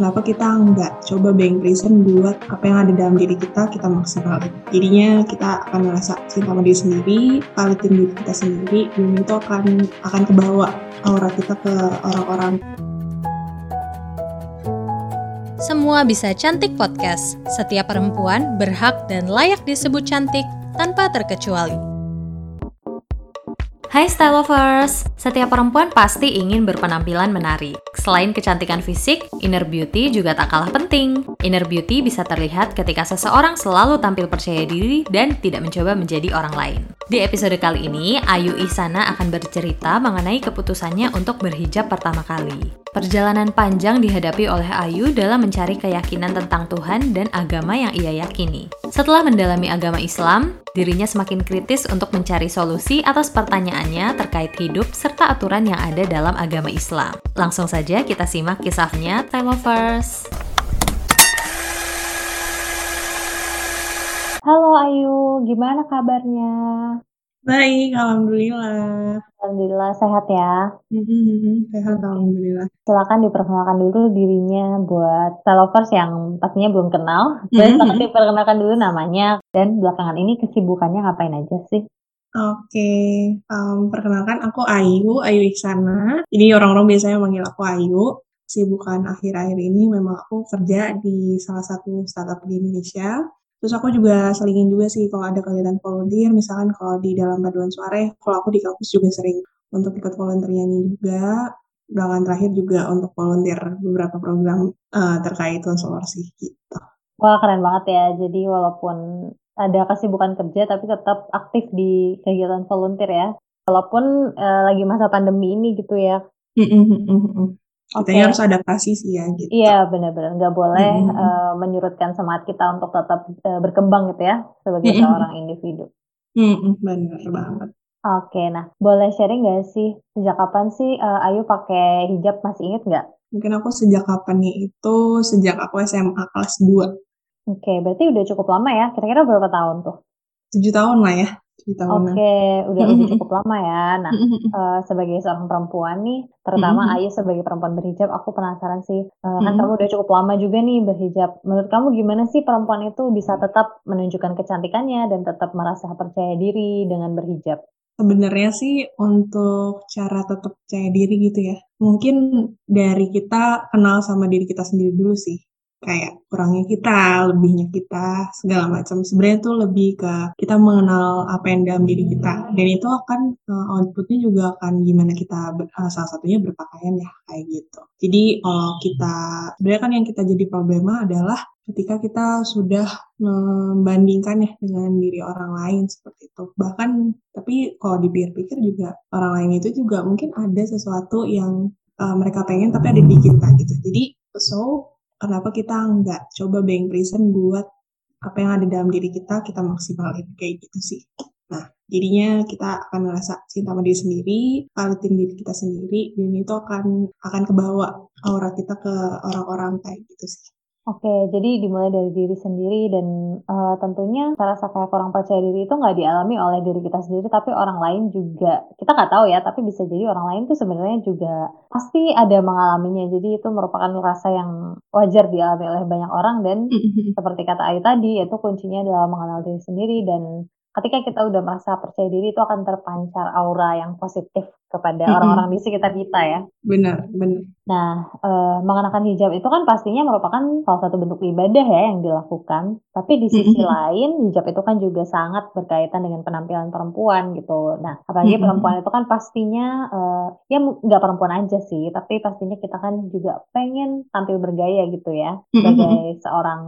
kenapa kita nggak coba being present buat apa yang ada dalam diri kita kita maksimalin jadinya kita akan merasa cinta sama diri sendiri quality diri kita sendiri dan itu akan akan kebawa aura kita ke orang-orang Semua bisa cantik podcast. Setiap perempuan berhak dan layak disebut cantik tanpa terkecuali. Hai Style Lovers! Setiap perempuan pasti ingin berpenampilan menarik. Selain kecantikan fisik, inner beauty juga tak kalah penting. Inner beauty bisa terlihat ketika seseorang selalu tampil percaya diri dan tidak mencoba menjadi orang lain. Di episode kali ini, Ayu Isana akan bercerita mengenai keputusannya untuk berhijab pertama kali. Perjalanan panjang dihadapi oleh Ayu dalam mencari keyakinan tentang Tuhan dan agama yang ia yakini. Setelah mendalami agama Islam, dirinya semakin kritis untuk mencari solusi atas pertanyaannya terkait hidup serta aturan yang ada dalam agama Islam. Langsung saja kita simak kisahnya, Time Lovers. Halo Ayu, gimana kabarnya? baik alhamdulillah Alhamdulillah sehat ya. Mhm, sehat alhamdulillah Silakan diperkenalkan dulu dirinya buat lovers yang pastinya belum kenal. Dan Mhm. diperkenalkan dulu namanya dan belakangan ini kesibukannya ngapain aja sih? Oke, em, perkenalkan aku Ayu, Ayu Iksana. Ini orang-orang biasanya manggil aku Ayu. Kesibukan akhir-akhir ini memang aku kerja di salah satu startup di Indonesia. Terus aku juga selingin juga sih kalau ada kegiatan volunteer, misalkan kalau di dalam paduan suara, kalau aku di kampus juga sering untuk ikut volunteer nyanyi juga. Belakangan terakhir juga untuk volunteer beberapa program eh, terkait konselor sih gitu. Wah keren banget ya. Jadi walaupun ada kesibukan kerja tapi tetap aktif di kegiatan volunteer ya. Walaupun eh, lagi masa pandemi ini gitu ya. Mm, mm, mm, mm, mm. Oke. Kitanya harus adaptasi sih ya gitu. Iya benar-benar nggak boleh Mhm. eh, menyurutkan semangat kita untuk tetap eh, berkembang gitu ya sebagai Mhm. seorang individu. Mm, mm, bener banget. Oke, nah boleh sharing nggak sih sejak kapan sih eh, Ayu pakai hijab masih inget nggak? Mungkin aku sejak kapannya itu sejak aku SMA kelas 2. Oke, berarti udah cukup lama ya. Kira-kira berapa tahun tuh? 7 tahun lah ya. 7 tahunan. Oke, udah Mhm, udah mhm. cukup lama ya. Nah, Mhm, mhm. eh, sebagai seorang perempuan nih, terutama Mhm. Ayu sebagai perempuan berhijab, aku penasaran sih. eh, kan Mhm. kamu udah cukup lama juga nih berhijab. Menurut kamu gimana sih perempuan itu bisa tetap menunjukkan kecantikannya dan tetap merasa percaya diri dengan berhijab? Sebenarnya sih untuk cara tetap percaya diri gitu ya. Mungkin dari kita kenal sama diri kita sendiri dulu sih. Kayak kurangnya kita, lebihnya kita, segala macam. Sebenarnya tuh lebih ke kita mengenal apa yang dalam diri kita. Dan itu akan eh, outputnya juga akan gimana kita eh, salah satunya berpakaian ya kayak gitu. Jadi kalau kita sebenarnya kan yang kita jadi problema adalah ketika kita sudah membandingkannya dengan diri orang lain seperti itu. Bahkan tapi kalau dipikir-pikir juga orang lain itu juga mungkin ada sesuatu yang uh, mereka pengen tapi ada di kita gitu. Jadi so kenapa kita nggak coba being present buat apa yang ada dalam diri kita kita maksimalin kayak gitu sih. Nah, jadinya kita akan merasa cinta sama diri sendiri, quality diri kita sendiri, dan itu akan akan kebawa aura kita ke orang-orang kayak gitu sih. Oke, jadi dimulai dari diri sendiri dan eh, tentunya rasa kayak kurang percaya diri itu nggak dialami oleh diri kita sendiri, tapi orang lain juga kita nggak tahu ya, tapi bisa jadi orang lain tuh sebenarnya juga pasti ada mengalaminya. Jadi itu merupakan rasa yang wajar dialami oleh banyak orang dan seperti kata Ayu tadi, itu kuncinya adalah mengenal diri sendiri dan ketika kita udah merasa percaya diri itu akan terpancar aura yang positif kepada Mm-mm. orang-orang di sekitar kita ya. Benar, benar. Nah, eh, mengenakan hijab itu kan pastinya merupakan salah satu bentuk ibadah ya yang dilakukan. Tapi di sisi Mhm. lain, hijab itu kan juga sangat berkaitan dengan penampilan perempuan gitu. Nah, apalagi Mhm. perempuan itu kan pastinya eh, ya nggak perempuan aja sih, tapi pastinya kita kan juga pengen tampil bergaya gitu ya sebagai seorang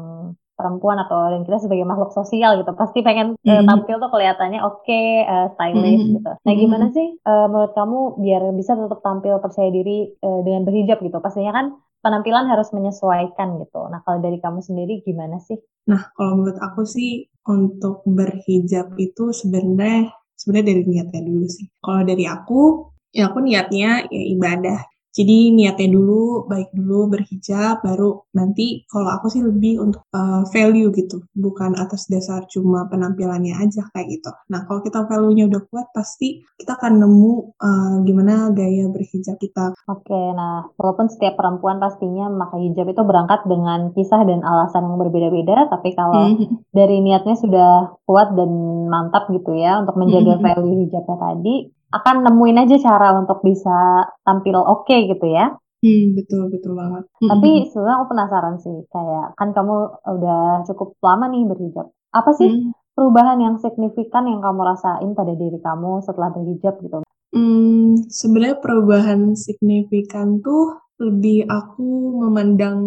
perempuan atau dan kita sebagai makhluk sosial gitu pasti pengen eh, Mhm. tampil tuh kelihatannya oke eh, stylish Mhm. gitu. Nah Mhm. gimana sih eh, menurut kamu biar bisa tetap tampil percaya diri eh, dengan berhijab gitu? Pastinya kan penampilan harus menyesuaikan gitu. Nah kalau dari kamu sendiri gimana sih? Nah, kalau menurut aku sih untuk berhijab itu sebenarnya sebenarnya dari niatnya dulu sih. Kalau dari aku, ya aku niatnya ya ibadah. Jadi niatnya dulu, baik dulu berhijab, baru nanti kalau aku sih lebih untuk uh, value gitu, bukan atas dasar cuma penampilannya aja kayak gitu. Nah kalau kita value-nya udah kuat, pasti kita akan nemu uh, gimana gaya berhijab kita. Oke, nah walaupun setiap perempuan pastinya memakai hijab itu berangkat dengan kisah dan alasan yang berbeda-beda, tapi kalau mm-hmm. dari niatnya sudah kuat dan mantap gitu ya untuk menjaga value hijabnya tadi, akan nemuin aja cara untuk bisa tampil oke okay gitu ya. Hmm, betul betul banget. Tapi sebenarnya aku penasaran sih, kayak kan kamu udah cukup lama nih berhijab. Apa sih hmm. perubahan yang signifikan yang kamu rasain pada diri kamu setelah berhijab gitu? Hmm, sebenarnya perubahan signifikan tuh lebih aku memandang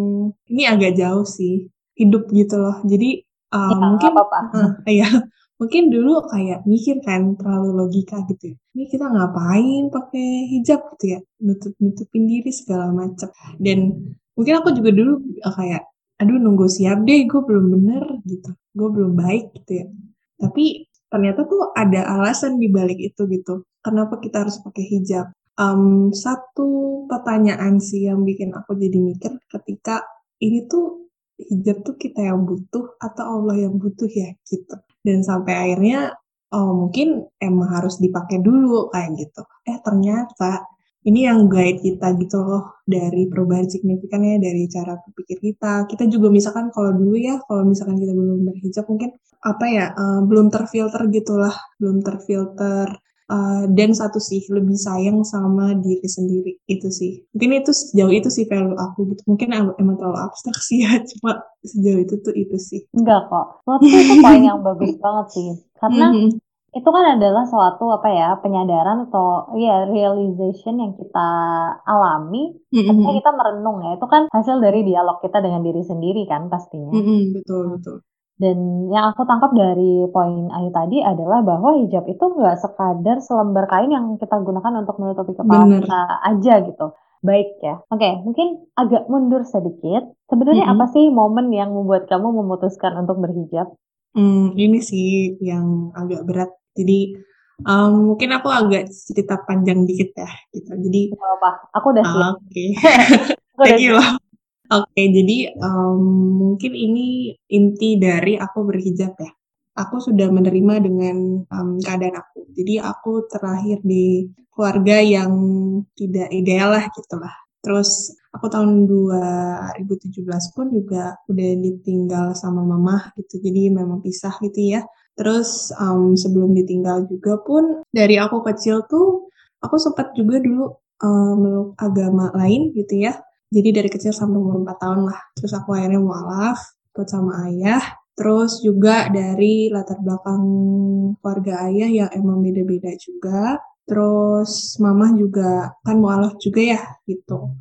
ini agak jauh sih hidup gitu loh. Jadi uh, ya, mungkin apa -apa. Uh, ya mungkin dulu kayak mikir kan terlalu logika gitu ya. Ini kita ngapain pakai hijab gitu ya, nutup nutupin diri segala macam. Dan mungkin aku juga dulu eh, kayak, aduh nunggu siap deh, gue belum bener gitu, gue belum baik gitu ya. Tapi ternyata tuh ada alasan di balik itu gitu. Kenapa kita harus pakai hijab? Um, satu pertanyaan sih yang bikin aku jadi mikir ketika ini tuh hijab tuh kita yang butuh atau Allah yang butuh ya gitu dan sampai akhirnya oh mungkin emang harus dipakai dulu kayak gitu. Eh ternyata ini yang guide kita gitu loh dari perubahan signifikannya dari cara berpikir kita. Kita juga misalkan kalau dulu ya kalau misalkan kita belum berhijab mungkin apa ya uh, belum terfilter gitulah belum terfilter Uh, dan satu sih lebih sayang sama diri sendiri. Itu sih. Mungkin itu sejauh itu sih value aku gitu. Mungkin emang terlalu abstrak sih ya. Cuma sejauh itu tuh itu sih. Enggak kok. Menurutku itu poin yang bagus banget sih. Karena mm -hmm. itu kan adalah suatu apa ya penyadaran atau ya realization yang kita alami mm -hmm. ketika kita merenung ya. Itu kan hasil dari dialog kita dengan diri sendiri kan pastinya. Mm -hmm, betul betul dan yang aku tangkap dari poin Ayu tadi adalah bahwa hijab itu nggak sekadar selembar kain yang kita gunakan untuk menutupi kepala Bener. kita aja gitu. Baik ya. Oke, mungkin agak mundur sedikit. Sebenarnya mm -hmm. apa sih momen yang membuat kamu memutuskan untuk berhijab? Hmm, ini sih yang agak berat. Jadi um, mungkin aku agak cerita panjang dikit ya gitu. Jadi apa? Aku udah siap. Oke. Okay. Thank you. Oke, jadi um, mungkin ini inti dari aku berhijab ya. Aku sudah menerima dengan um, keadaan aku. Jadi aku terakhir di keluarga yang tidak ideal lah gitu lah. Terus aku tahun 2017 pun juga udah ditinggal sama mama gitu. Jadi memang pisah gitu ya. Terus um, sebelum ditinggal juga pun dari aku kecil tuh aku sempat juga dulu um, agama lain gitu ya jadi dari kecil sampai umur 4 tahun lah. Terus aku akhirnya mualaf, ikut sama ayah. Terus juga dari latar belakang keluarga ayah yang emang beda-beda juga. Terus mama juga kan mualaf juga ya gitu.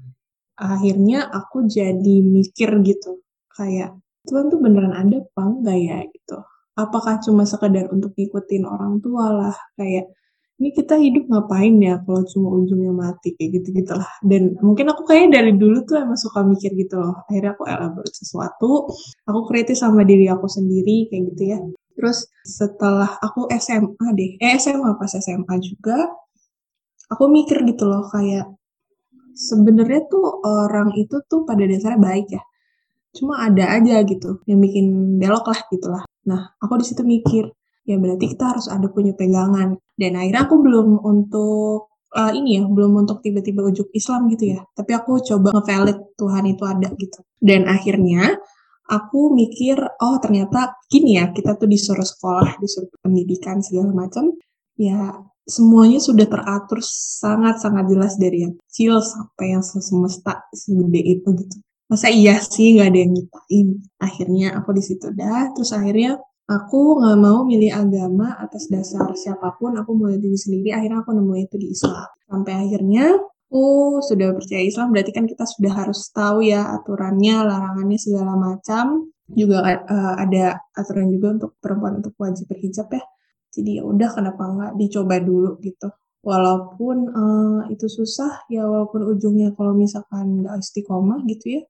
Akhirnya aku jadi mikir gitu. Kayak Tuhan tuh beneran ada apa enggak ya gitu. Apakah cuma sekedar untuk ngikutin orang tua lah. Kayak ini kita hidup ngapain ya kalau cuma ujungnya mati? Kayak gitu gitulah dan mungkin aku kayak dari dulu tuh emang suka mikir gitu loh. Akhirnya aku elaborate sesuatu aku kritis sama diri aku sendiri kayak gitu ya. Terus setelah aku SMA deh eh SMA pas SMA juga aku mikir gitu loh kayak sebenarnya tuh orang itu tuh pada dasarnya baik ya. Cuma ada aja gitu yang bikin belok lah gitulah. Nah aku di situ mikir ya berarti kita harus ada punya pegangan. Dan akhirnya aku belum untuk uh, ini ya, belum untuk tiba-tiba ujuk Islam gitu ya. Tapi aku coba ngevalid Tuhan itu ada gitu. Dan akhirnya aku mikir, oh ternyata gini ya, kita tuh disuruh sekolah, disuruh pendidikan segala macam. Ya semuanya sudah teratur sangat-sangat jelas dari yang kecil sampai yang semesta segede itu gitu. Masa iya sih nggak ada yang nyiptain. Akhirnya aku di situ dah, terus akhirnya Aku nggak mau milih agama atas dasar siapa pun, aku mulai diri sendiri, akhirnya aku nemu itu di Islam. Sampai akhirnya aku sudah percaya Islam, berarti kan kita sudah harus tahu ya aturannya, larangannya segala macam. Juga uh, ada aturan juga untuk perempuan untuk wajib berhijab ya. Jadi ya udah kenapa nggak dicoba dulu gitu. Walaupun uh, itu susah ya walaupun ujungnya kalau misalkan nggak istiqomah gitu ya.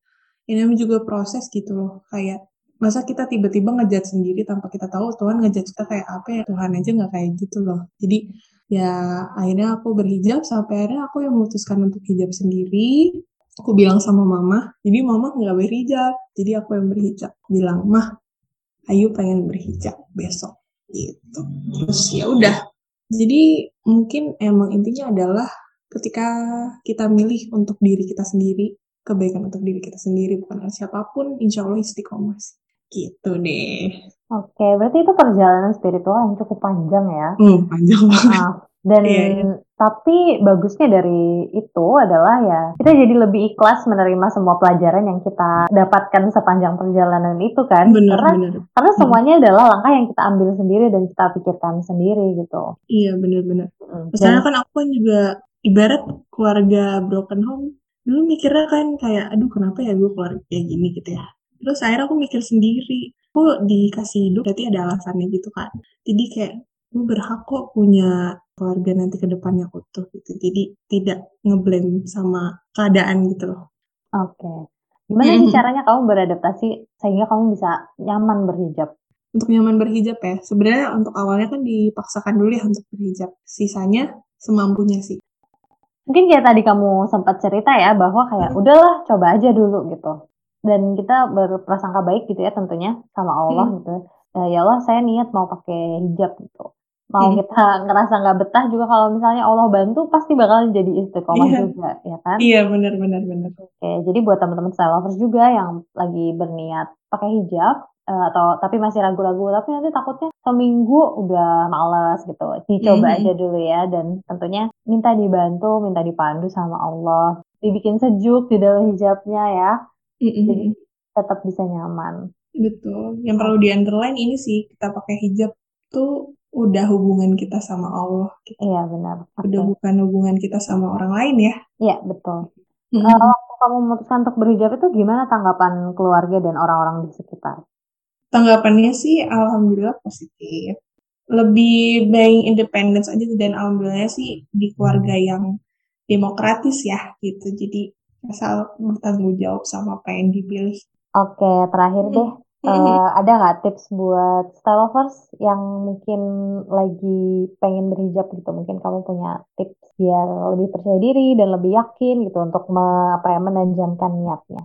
Ini juga proses gitu loh kayak masa kita tiba-tiba ngejat sendiri tanpa kita tahu Tuhan ngejat kita kayak apa ya? Tuhan aja nggak kayak gitu loh. Jadi ya akhirnya aku berhijab sampai akhirnya aku yang memutuskan untuk hijab sendiri. Aku bilang sama mama jadi mama nggak berhijab. Jadi aku yang berhijab. Bilang mah Ayu pengen berhijab besok. Gitu. Terus ya udah. Jadi mungkin emang intinya adalah ketika kita milih untuk diri kita sendiri kebaikan untuk diri kita sendiri bukan siapa pun insya Allah istiqomah gitu deh Oke, berarti itu perjalanan spiritual yang cukup panjang ya. Hmm, panjang banget. Nah, dan iya, iya. tapi bagusnya dari itu adalah ya kita jadi lebih ikhlas menerima semua pelajaran yang kita dapatkan sepanjang perjalanan itu kan. Benar, karena benar. karena hmm. semuanya hmm. adalah langkah yang kita ambil sendiri dan kita pikirkan sendiri gitu. Iya, benar-benar. Hmm. Misalnya kan aku kan juga ibarat keluarga broken home dulu mikirnya kan kayak aduh kenapa ya gue keluar kayak gini gitu ya terus akhirnya aku mikir sendiri aku dikasih hidup berarti ada alasannya gitu kan. Jadi kayak gue berhak kok punya keluarga nanti ke depannya utuh gitu. Jadi tidak ngeblame sama keadaan gitu loh. Oke. Okay. gimana sih caranya kamu beradaptasi sehingga kamu bisa nyaman berhijab? Untuk nyaman berhijab ya sebenarnya untuk awalnya kan dipaksakan dulu ya untuk berhijab. Sisanya semampunya sih. Mungkin kayak tadi kamu sempat cerita ya bahwa kayak udahlah coba aja dulu gitu dan kita berprasangka baik gitu ya tentunya sama Allah hmm. gitu ya, ya Allah saya niat mau pakai hijab gitu mau hmm. kita ngerasa nggak betah juga kalau misalnya Allah bantu pasti bakal jadi istiqomah yeah. juga ya kan iya benar benar benar oke jadi buat teman-teman style lovers juga yang lagi berniat pakai hijab uh, atau tapi masih ragu-ragu tapi nanti takutnya seminggu udah males gitu dicoba mm -hmm. aja dulu ya dan tentunya minta dibantu minta dipandu sama Allah dibikin sejuk di dalam hijabnya ya Mm-hmm. Jadi tetap bisa nyaman. Betul. Yang perlu di underline ini sih kita pakai hijab tuh udah hubungan kita sama Allah. Gitu. Iya benar. Okay. Udah bukan hubungan kita sama orang lain ya. Iya betul. Mm-hmm. Uh, waktu kamu memutuskan untuk berhijab itu gimana tanggapan keluarga dan orang-orang di sekitar? Tanggapannya sih alhamdulillah positif. Lebih baik independence aja dan alhamdulillah sih di keluarga yang demokratis ya gitu. Jadi asal bertanggung jawab sama apa yang dipilih. Oke, terakhir deh, uh, ada nggak tips buat style lovers yang mungkin lagi pengen berhijab gitu? Mungkin kamu punya tips biar lebih percaya diri dan lebih yakin gitu untuk me, apa ya menanjamkan niatnya.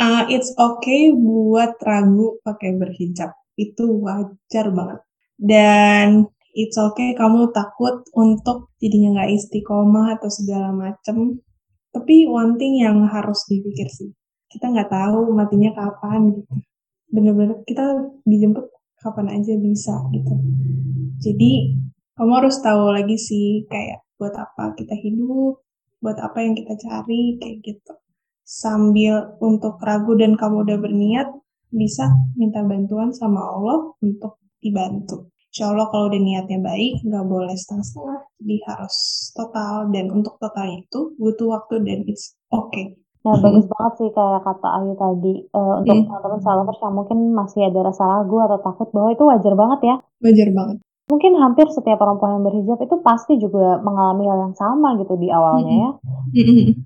Uh, it's okay buat ragu pakai berhijab, itu wajar banget. Dan it's okay kamu takut untuk jadinya nggak istiqomah atau segala macem tapi one thing yang harus dipikir sih, kita nggak tahu matinya kapan gitu. Bener-bener kita dijemput kapan aja bisa gitu. Jadi kamu harus tahu lagi sih kayak buat apa kita hidup, buat apa yang kita cari kayak gitu. Sambil untuk ragu dan kamu udah berniat, bisa minta bantuan sama Allah untuk dibantu. Insya Allah kalau udah niatnya baik, nggak boleh setengah-setengah, jadi harus total. Dan untuk total itu butuh waktu dan it's okay. Nah, hmm. bagus banget sih kayak kata Ayu tadi. Uh, untuk hmm. teman-teman salvers yang mungkin masih ada rasa ragu atau takut bahwa itu wajar banget ya. Wajar banget. Mungkin hampir setiap perempuan yang berhijab itu pasti juga mengalami hal yang sama gitu di awalnya ya.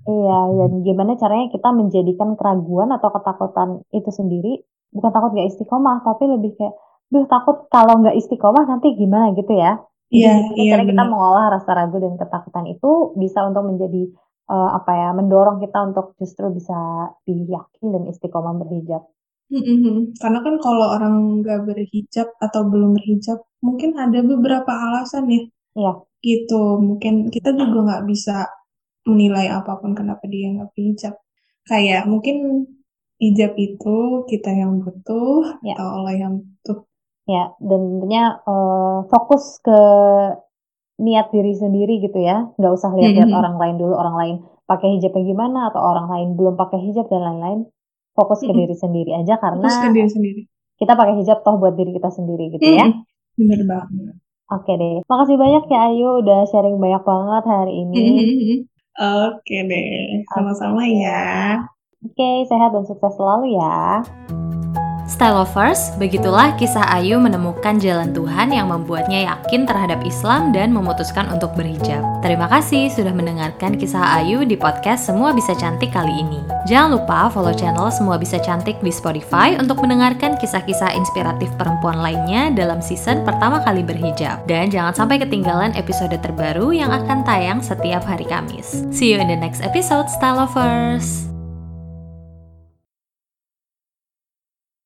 Iya, dan gimana caranya kita menjadikan keraguan atau ketakutan itu sendiri bukan takut gak istiqomah, tapi lebih kayak duh takut kalau nggak istiqomah nanti gimana gitu ya. Iya, iya. Cara kita mengolah rasa ragu dan ketakutan itu bisa untuk menjadi uh, apa ya, mendorong kita untuk justru bisa yakin dan istiqomah berhijab. Mm-hmm. Karena kan kalau orang nggak berhijab atau belum berhijab, mungkin ada beberapa alasan ya. Iya. Gitu, mungkin kita juga nggak bisa menilai apa pun kenapa dia nggak berhijab. Kayak mungkin hijab itu kita yang butuh ya. atau Allah yang. Ya, dan tentunya uh, fokus ke niat diri sendiri gitu ya, nggak usah lihat-lihat -hmm. orang lain dulu, orang lain pakai hijabnya gimana atau orang lain belum pakai hijab dan lain-lain. Fokus ke -hmm. diri sendiri aja karena fokus ke diri sendiri. kita pakai hijab toh buat diri kita sendiri gitu -hmm. ya. Bener banget. Oke deh, makasih banyak ya Ayu udah sharing banyak banget hari ini. Oke deh, sama-sama okay. ya. Oke, sehat dan sukses selalu ya. Style Lovers, begitulah kisah Ayu menemukan jalan Tuhan yang membuatnya yakin terhadap Islam dan memutuskan untuk berhijab. Terima kasih sudah mendengarkan kisah Ayu di podcast Semua Bisa Cantik kali ini. Jangan lupa follow channel Semua Bisa Cantik di Spotify untuk mendengarkan kisah-kisah inspiratif perempuan lainnya dalam season pertama kali berhijab. Dan jangan sampai ketinggalan episode terbaru yang akan tayang setiap hari Kamis. See you in the next episode, Style Lovers!